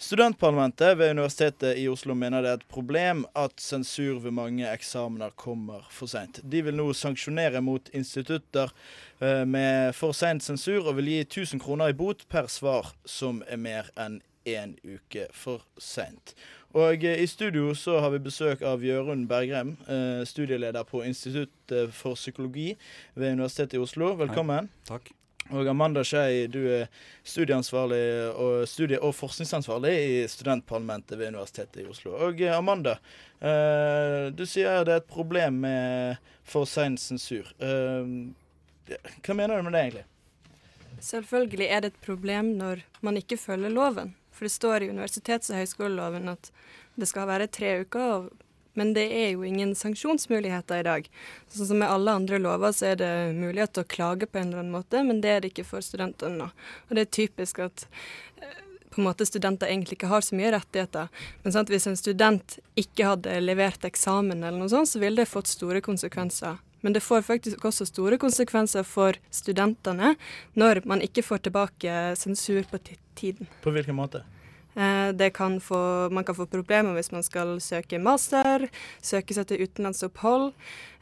Studentparlamentet ved Universitetet i Oslo mener det er et problem at sensur ved mange eksamener kommer for seint. De vil nå sanksjonere mot institutter eh, med for sein sensur, og vil gi 1000 kroner i bot per svar som er mer enn én uke for seint. Og eh, i studio så har vi besøk av Jørund Bergrem, eh, studieleder på Institutt for psykologi ved Universitetet i Oslo. Velkommen. Hei. Takk. Og Amanda Skei, du er studieansvarlig og, studie- og forskningsansvarlig i studentparlamentet ved Universitetet i Oslo. Og eh, Amanda, eh, du sier det er et problem med for sein sensur. Eh, hva mener du med det, egentlig? Selvfølgelig er det et problem når man ikke følger loven. For det står i universitets- og høyskoleloven at det skal være tre uker, men det er jo ingen sanksjonsmuligheter i dag. Sånn som med alle andre lover så er det mulighet til å klage på en eller annen måte, men det er det ikke for studentene nå. Og det er typisk at eh, på en måte studenter egentlig ikke har så mye rettigheter. Men sant, hvis en student ikke hadde levert eksamen eller noe sånt, så ville det fått store konsekvenser. Men det får faktisk også store konsekvenser for studentene når man ikke får tilbake sensur på tiden. På hvilken måte? Eh, kan få, man kan få problemer hvis man skal søke master, søke seg til utenlandsopphold.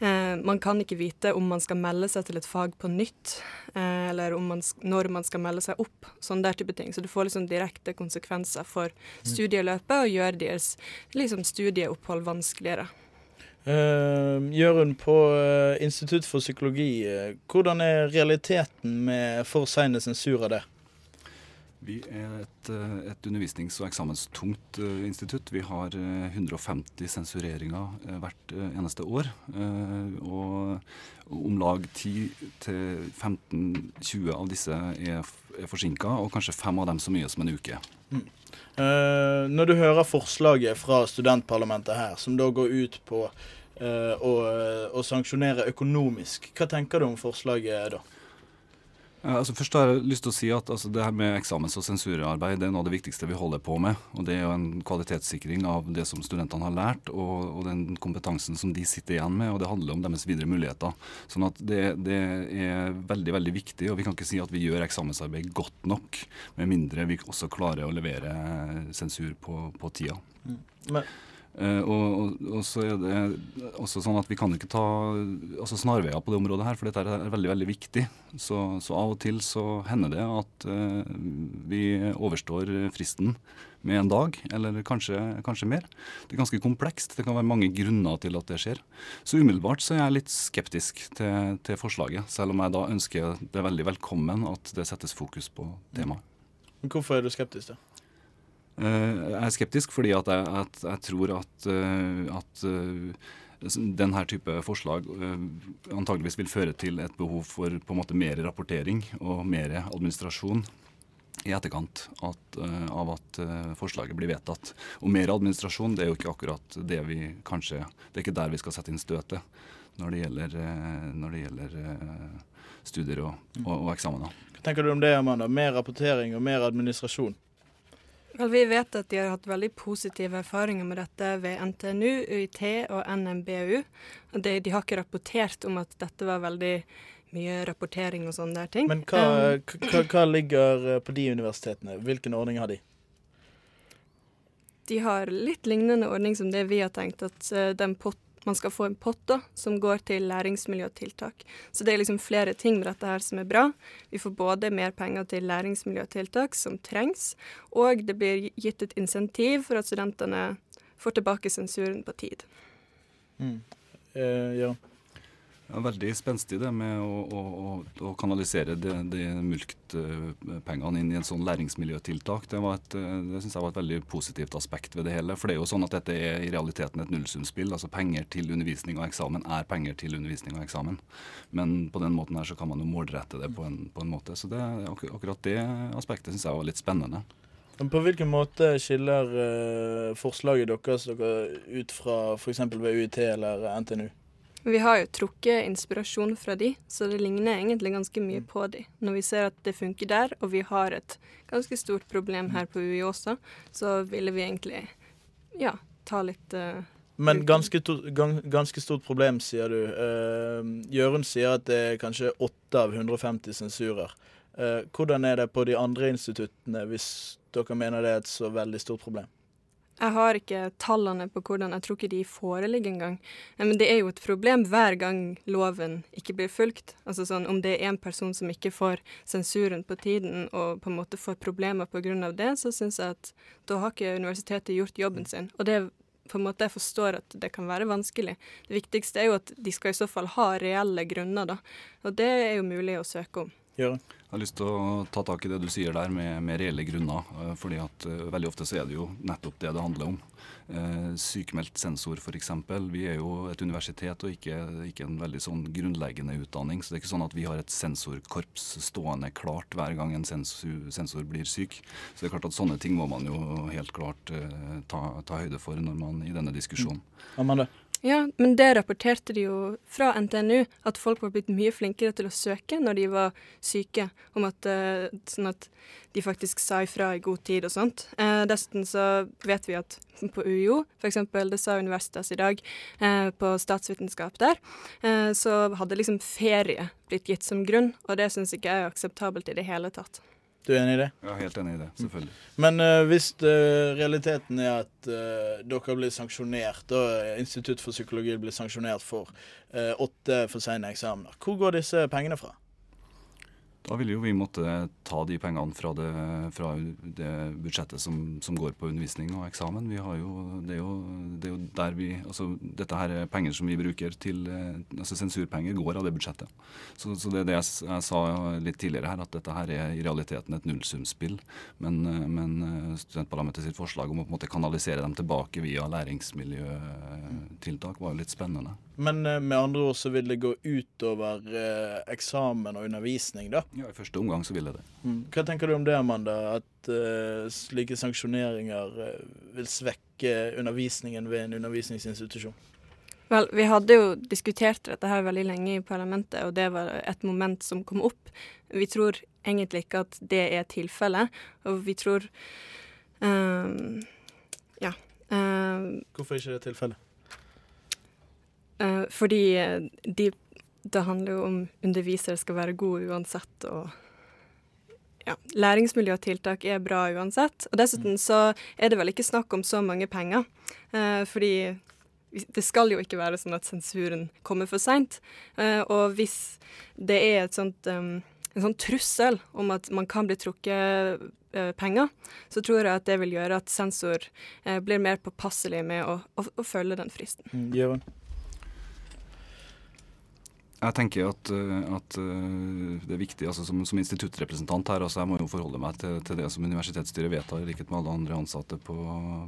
Eh, man kan ikke vite om man skal melde seg til et fag på nytt, eh, eller man, når man skal melde seg opp. Sånn der type ting. Så det får liksom direkte konsekvenser for mm. studieløpet og gjør deres liksom, studieopphold vanskeligere. Uh, Jørund, på Institutt for psykologi, hvordan er realiteten med for seine sensurer det? Vi er et, eh, et undervisnings- og eksamenstungt uh, institutt. Vi har uh, 150 sensureringer uh, hvert eneste år. og om lag 10-15-20 av disse er, er forsinka, og kanskje fem av dem så mye som en uke. Mm. når du hører forslaget fra studentparlamentet her, som da går ut på å sanksjonere økonomisk, hva tenker du om forslaget da? Altså først har jeg lyst til å si at altså, det her med eksamens- og sensurarbeid det er noe av det viktigste vi holder på med. og Det er jo en kvalitetssikring av det som studentene har lært, og, og den kompetansen som de sitter igjen med. og Det handler om deres videre muligheter. Sånn at det, det, er veldig veldig viktig. og Vi kan ikke si at vi gjør eksamensarbeid godt nok, med mindre vi også klarer å levere sensur på, på tida. Mm. Men Uh, og, og, så er det også sånn at vi kan ikke ta altså snarveier på det området her, for dette er veldig veldig viktig. Så, så av og til så hender det at uh, vi overstår fristen med en dag, eller kanskje, kanskje, mer. Det er ganske komplekst. Det kan være mange grunner til at det skjer. Så umiddelbart så er jeg litt skeptisk til, til forslaget, selv om jeg da ønsker det veldig velkommen at det settes fokus på temaet. Hvorfor er du skeptisk, da? Eh, er skeptisk fordi at jeg, at jeg tror at, eh, at eh, denne type forslag antageligvis vil føre til et behov for på en måte mer rapportering og mer administrasjon i etterkant at, av at forslaget blir vedtatt. Og mer administrasjon det er jo ikke akkurat det vi kanskje Det er ikke der vi skal sette inn støtet når det gjelder, når det gjelder studier og, og, og eksamener. Hva tenker du om det, Amanda? Mer rapportering og mer administrasjon? Vel, vi vet at de har hatt veldig positive erfaringer med dette ved NTNU, UiT og NMBU. De, de har ikke rapportert om at dette var veldig mye rapportering og sånne der ting. Men hva, um, hva, hva ligger eh, på de universitetene? Hvilken ordning har de? De har litt lignende ordning som det vi har tenkt, at uh, den pott man skal få en pott da, som går til læringsmiljøtiltak. Så det er liksom flere ting med dette her som er bra. Vi får både mer penger til læringsmiljøtiltak som trengs, og det blir gitt et insentiv for at studentene får tilbake sensuren på tid. Mm. Eh, ja. Ja, veldig spenstig det med å, å, å kanalisere de, de mulktpengene inn i en sånn læringsmiljøtiltak. Det, det synes jeg var et veldig positivt aspekt ved det hele. For det er jo sånn at dette er i realiteten et nullsumspill. Altså penger til undervisning og eksamen er penger til undervisning og eksamen. Men på den måten her så kan man jo målrette det på en, på en måte. Så det, akkurat det aspektet syns jeg var litt spennende. På hvilken måte skiller uh, forslaget deres dere ut fra f.eks. ved UiT eller NTNU? Vi har jo trukket inspirasjon fra de, så det ligner egentlig ganske mye mm. på de. Når vi ser at det funker der, og vi har et ganske stort problem her på UiO også, så ville vi egentlig ja, ta litt uh, Men ganske, to, ganske, stort problem, sier du. Uh, Jørund sier at det er kanskje 8 av 150 sensurer. Uh, hvordan er det på de andre instituttene, hvis dere mener det er et så veldig stort problem? Jeg har ikke tallene på hvordan, jeg tror ikke de foreligger engang. Men det er jo et problem hver gang loven ikke blir fulgt. Altså sånn, Om det er en person som ikke får sensuren på tiden og på en måte får problemer pga. det, så syns jeg at da har ikke universitetet gjort jobben sin. Og det på en måte jeg forstår at det kan være vanskelig. Det viktigste er jo at de skal i så fall ha reelle grunner, da. Og det er jo mulig å søke om. Gjøre. Jeg har lyst til å ta tak i det du sier der med, med reelle grunner. Eh, fordi at uh, Veldig ofte så er det jo nettopp det det handler om. Uh, sykemeldt sensor f.eks. Vi er jo et universitet og ikke, ikke, en veldig sånn grunnleggende utdanning. Så det er ikke sånn at vi har et sensorkorps stående klart hver gang en sensor, sensor blir syk. Så det er klart at sånne ting må man jo helt klart ta, ta, høyde for når man i denne diskusjonen. Mm. Amanda? Ja, men det rapporterte de jo fra NTNU, at folk var blitt mye flinkere til å søke når de var syke, om at, uh, sånn at de faktisk sa ifra i god tid og sånt. Eh, dessuten så vet vi at på UiO, f.eks., det sa Universitas i dag, eh, på statsvitenskap der, så hadde liksom ferie blitt gitt som grunn, og det syns ikke jeg er akseptabelt i det hele tatt. Du er enig i det? Ja, helt enig i det, selvfølgelig. Men uh, hvis uh, realiteten er at uh, dere blir sanksjonert, og Institutt for psykologi blir sanksjonert for åtte for sene eksamener, hvor går disse pengene fra? Da vil jo vi måtte ta de pengene fra det, fra det budsjettet som, som, går på undervisning og eksamen. Jo, det, er jo, det, er jo, der vi, altså Dette her er penger som vi bruker til altså Sensurpenger går av det budsjettet. Så, så det er det jeg, jeg, sa litt tidligere her, at dette her er i realiteten et nullsumspill. Men, men studentparlamentet sitt forslag om å på en måte kanalisere dem tilbake via læringsmiljøtiltak var jo litt spennende. Men med andre ord så vil det gå utover eh, eksamen og undervisning, da? Ja, I første omgang så vil jeg det. Mm. Hva tenker du om det, Amanda? At uh, slike sanksjoneringer uh, vil svekke undervisningen ved en undervisningsinstitusjon? Vel, vi hadde jo diskutert dette her veldig lenge i parlamentet, og det var et moment som kom opp. Vi tror egentlig ikke at det er tilfellet, og vi tror um, Ja. Um, Hvorfor ikke det er tilfellet? Uh, fordi de det handler jo om undervisere skal være gode uansett, og ja, læringsmiljøtiltak er bra uansett. Og dessuten mm. så er det vel ikke snakk om så mange penger, eh, fordi det skal jo ikke være sånn at sensuren kommer for seint. Eh, og hvis det er sånt, um, en sånn trussel om at man kan bli trukket eh, penger, så tror jeg at det vil gjøre at sensor uh, blir mer påpasselig med å, å, å følge den fristen. Mm, jeg tenker at, eh, at, eh, det er viktig altså som, som instituttrepresentant her, altså jeg må jo forholde meg til, til, det som universitetsstyret vedtar, i likhet med alle andre ansatte på,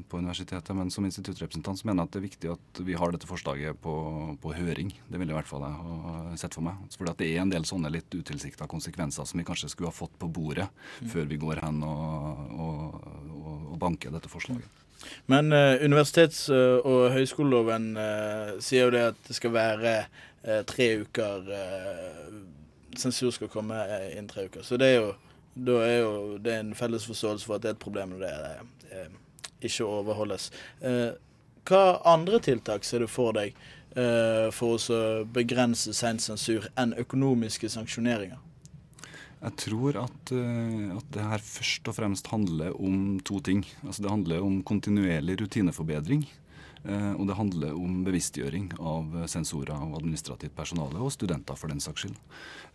på, universitetet. Men som instituttrepresentant så mener jeg at det er viktig at vi har dette forslaget på, på høring. Det ville i hvert fall jeg ha sett for meg. Fordi at det er en del sånne litt utilsikta konsekvenser som vi kanskje skulle ha fått på bordet mm. før vi går hen og, og, og, banke dette forslaget. Men uh, universitets- og høyskoleloven uh, sier jo det at det skal være eh, tre uker eh, Sensur skal komme eh, innen tre uker. Så det er jo, da er jo det er en felles forståelse for at det er et problem når det eh, ikke overholdes. Eh, hva andre tiltak ser du for deg eh, for å begrense sein sensur enn økonomiske sanksjoneringer? Jeg tror at, at, det her først og fremst handler om to ting. Altså Det handler om kontinuerlig rutineforbedring. Eh, og det handler om bevisstgjøring av sensorer og administrativt personale, og studenter for den saks skyld.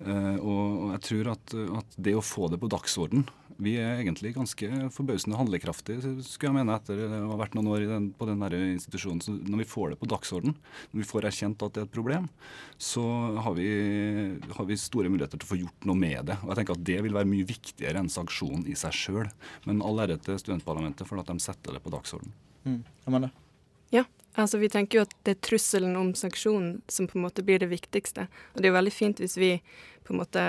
Eh, og jeg tror at, at det å få det på dagsorden Vi er egentlig ganske forbausende handlekraftige, skulle jeg mene, etter å ha vært noen år den, på den der institusjonen. Så når vi får det på dagsorden, når vi får erkjent at det er et problem, så har vi, har vi store muligheter til å få gjort noe med det. Og jeg tenker at Det vil være mye viktigere enn sanksjonen i seg sjøl. Men all ære til studentparlamentet for at de setter det på dagsorden. Mm. Amanda? Ja, altså vi tenker jo at det er trusselen om sanksjonen som på en måte blir det viktigste. Og det er jo veldig fint hvis vi på en måte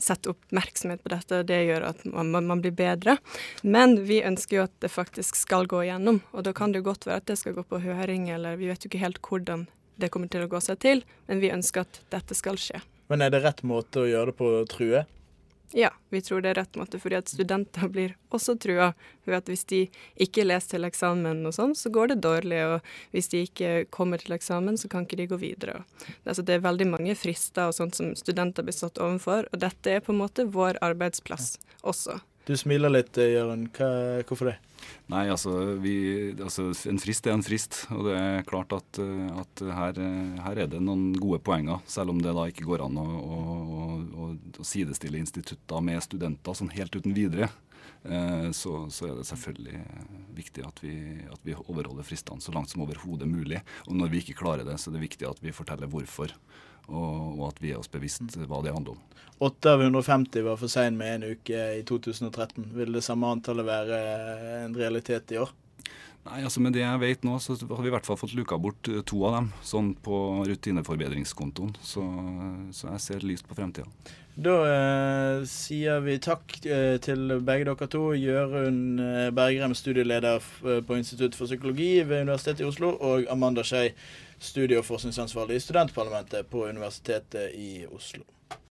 setter oppmerksomhet på dette, og det gjør at man, man, blir bedre. Men vi ønsker jo at det faktisk skal gå igjennom, og da kan det jo godt være at det skal gå på høring, eller vi vet jo ikke helt hvordan det kommer til å gå seg til, men vi ønsker at dette skal skje. Men er det rett måte å gjøre det på, true? Ja, vi tror det er rett måte, fordi at studenter blir også trua ved at hvis de ikke leser til eksamen og sånn, så går det dårlig, og hvis de ikke kommer til eksamen, så kan ikke de gå videre. Altså, det er veldig mange frister og sånt som studenter blir satt overfor, og dette er på en måte vår arbeidsplass også. Du smiler litt, Jørund. Hvorfor det? Nei, altså, vi, altså, En frist er en frist. Og det er klart at, at her, her, er det noen gode poenger. Selv om det da ikke går an å, å, å, å sidestille institutter med studenter sånn helt uten videre. Eh, så, så, er det selvfølgelig viktig at vi, at vi overholder fristene så langt som overhodet mulig. Og når vi ikke klarer det, så er det viktig at vi forteller hvorfor og, og, at vi er oss bevisst hva det handler om. 8 av 150 var for sein med en uke i 2013. Vil det samme antallet være en realitet i år? Nei, altså Med det jeg vet nå, så har vi i hvert fall fått luka bort eh, to av dem. Sånn på rutineforbedringskontoen. Så, så jeg ser lyst på fremtida. Da eh, sier vi takk eh, til begge dere to. Jørund eh, Bergrem, studieleder eh, på Institutt for psykologi ved Universitetet i Oslo, og Amanda Skei, studie- og forskningsansvarlig i studentparlamentet på Universitetet i Oslo.